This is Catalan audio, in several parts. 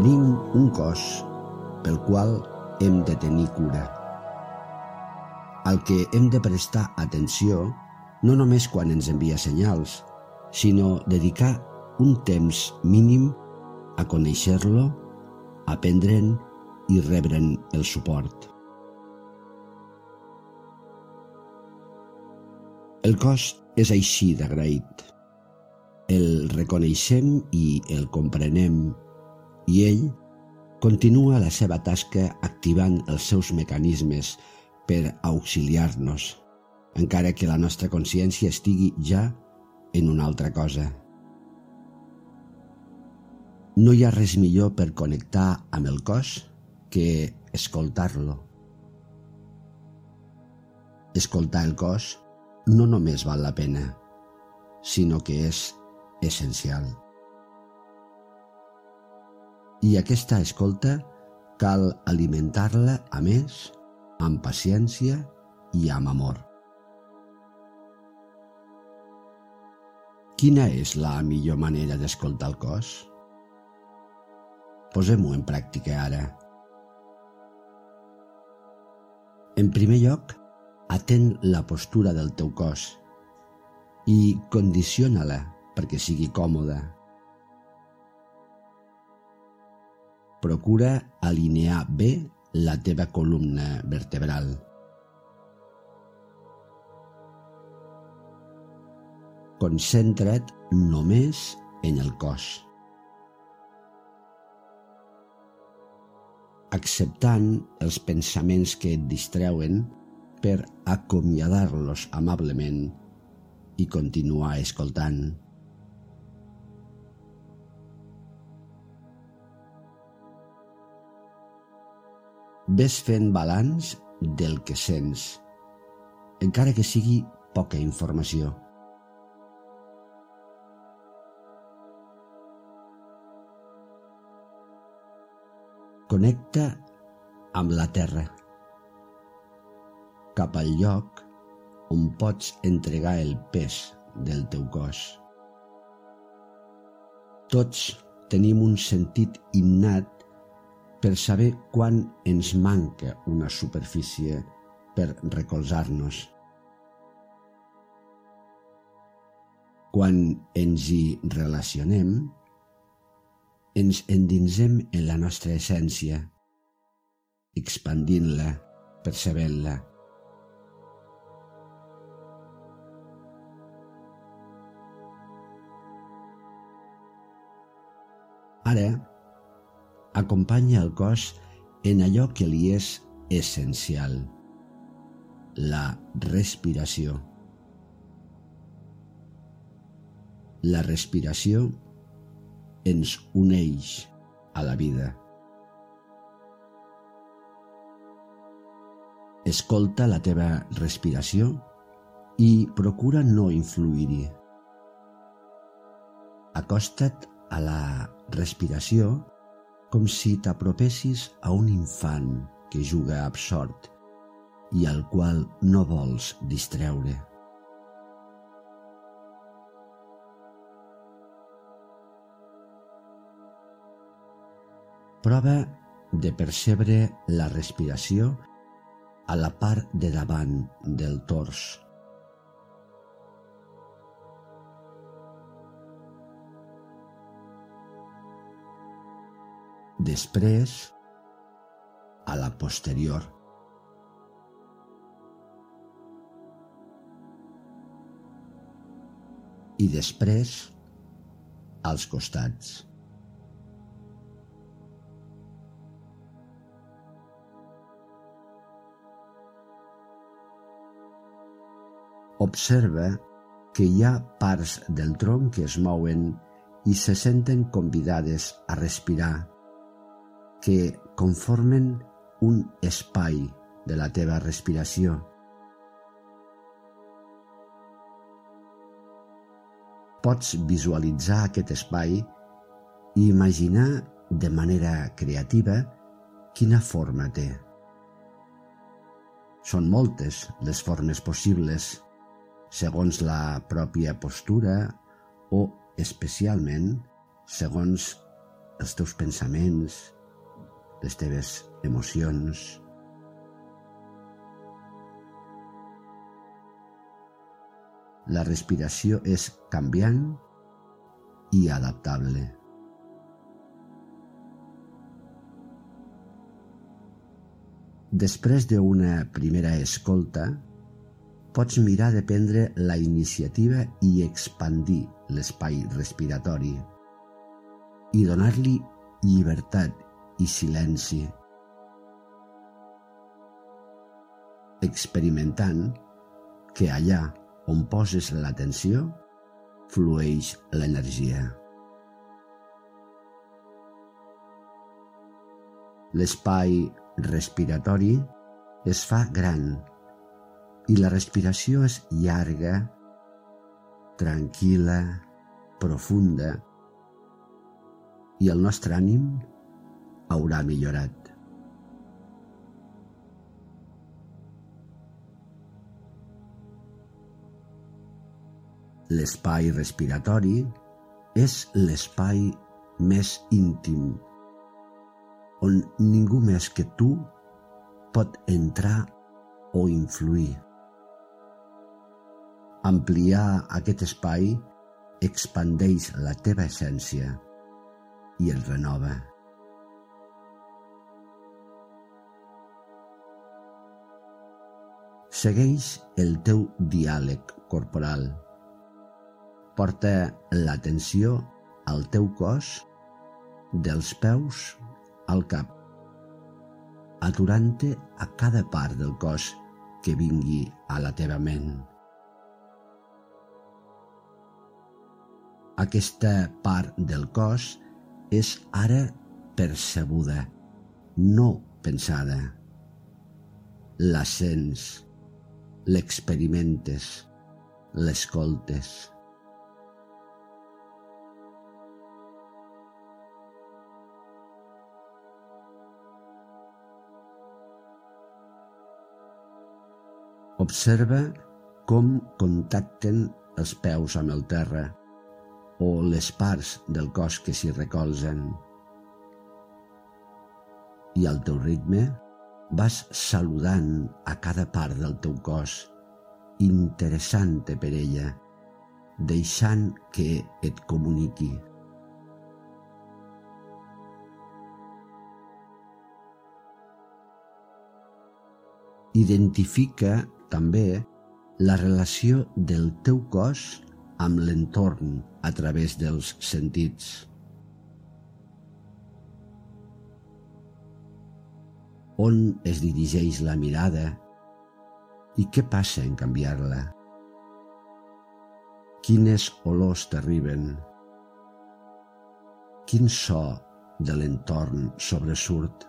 Tenim un cos pel qual hem de tenir cura. Al que hem de prestar atenció no només quan ens envia senyals, sinó dedicar un temps mínim a conèixer-lo, aprendre'n i rebre'n el suport. El cos és així d'agraït. El reconeixem i el comprenem i ell continua la seva tasca activant els seus mecanismes per auxiliar-nos, encara que la nostra consciència estigui ja en una altra cosa. No hi ha res millor per connectar amb el cos que escoltar-lo. Escoltar el cos no només val la pena, sinó que és essencial. I aquesta escolta cal alimentar-la, a més, amb paciència i amb amor. Quina és la millor manera d'escoltar el cos? Posem-ho en pràctica ara. En primer lloc, atén la postura del teu cos i condiciona-la perquè sigui còmoda procura alinear bé la teva columna vertebral. Concentra't només en el cos. Acceptant els pensaments que et distreuen per acomiadar-los amablement i continuar escoltant. Ves fent balanç del que sents, encara que sigui poca informació. Connecta amb la terra, cap al lloc on pots entregar el pes del teu cos. Tots tenim un sentit innat per saber quan ens manca una superfície per recolzar-nos. Quan ens hi relacionem, ens endinsem en la nostra essència, expandint-la, percebent-la. Ara, acompanya el cos en allò que li és essencial, la respiració. La respiració ens uneix a la vida. Escolta la teva respiració i procura no influir-hi. Acosta't a la respiració com si t'apropessis a un infant que juga absort i al qual no vols distreure. Prova de percebre la respiració a la part de davant del tors després a la posterior. I després als costats. Observa que hi ha parts del tronc que es mouen i se senten convidades a respirar que conformen un espai de la teva respiració. Pots visualitzar aquest espai i imaginar de manera creativa quina forma té. Són moltes les formes possibles, segons la pròpia postura o, especialment, segons els teus pensaments, les teves emocions. La respiració és canviant i adaptable. Després d'una primera escolta, pots mirar de prendre la iniciativa i expandir l'espai respiratori i donar-li llibertat i silenci. Experimentant que allà on poses l'atenció flueix l'energia. L'espai respiratori es fa gran i la respiració és llarga, tranquil·la, profunda i el nostre ànim haurà millorat. L'espai respiratori és l'espai més íntim on ningú més que tu pot entrar o influir. Ampliar aquest espai expandeix la teva essència i el renova. Segueix el teu diàleg corporal. Porta l'atenció al teu cos dels peus al cap, aturant-te a cada part del cos que vingui a la teva ment. Aquesta part del cos és ara percebuda, no pensada. La sents, l'experimentes, l'escoltes. Observa com contacten els peus amb el terra o les parts del cos que s'hi recolzen. I al teu ritme vas saludant a cada part del teu cos, interessant-te per ella, deixant que et comuniqui. Identifica també la relació del teu cos amb l'entorn a través dels sentits. On es dirigeix la mirada i què passa en canviar-la? Quines olors t'arriben? Quin so de l'entorn sobresurt?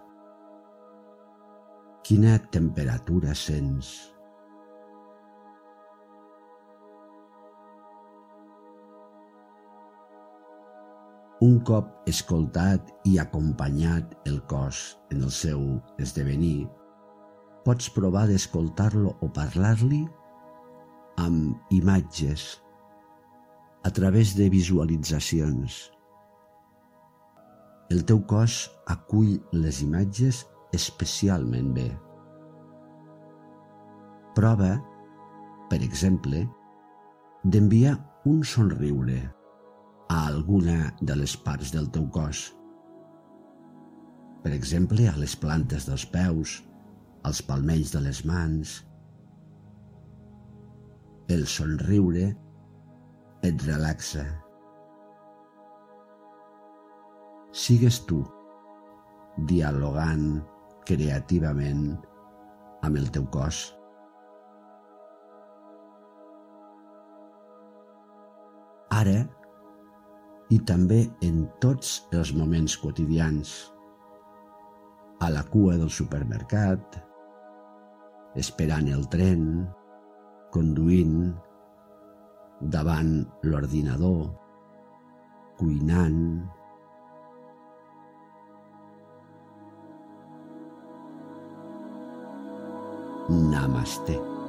Quina temperatura sents? Un cop escoltat i acompanyat el cos en el seu esdevenir, pots provar d'escoltar-lo o parlar-li amb imatges, a través de visualitzacions. El teu cos acull les imatges especialment bé. Prova, per exemple, d'enviar un somriure a alguna de les parts del teu cos. Per exemple, a les plantes dels peus, als palmells de les mans. El somriure et relaxa. Sigues tu, dialogant creativament amb el teu cos. Ara i també en tots els moments quotidians. A la cua del supermercat, esperant el tren, conduint, davant l'ordinador, cuinant, Namaste.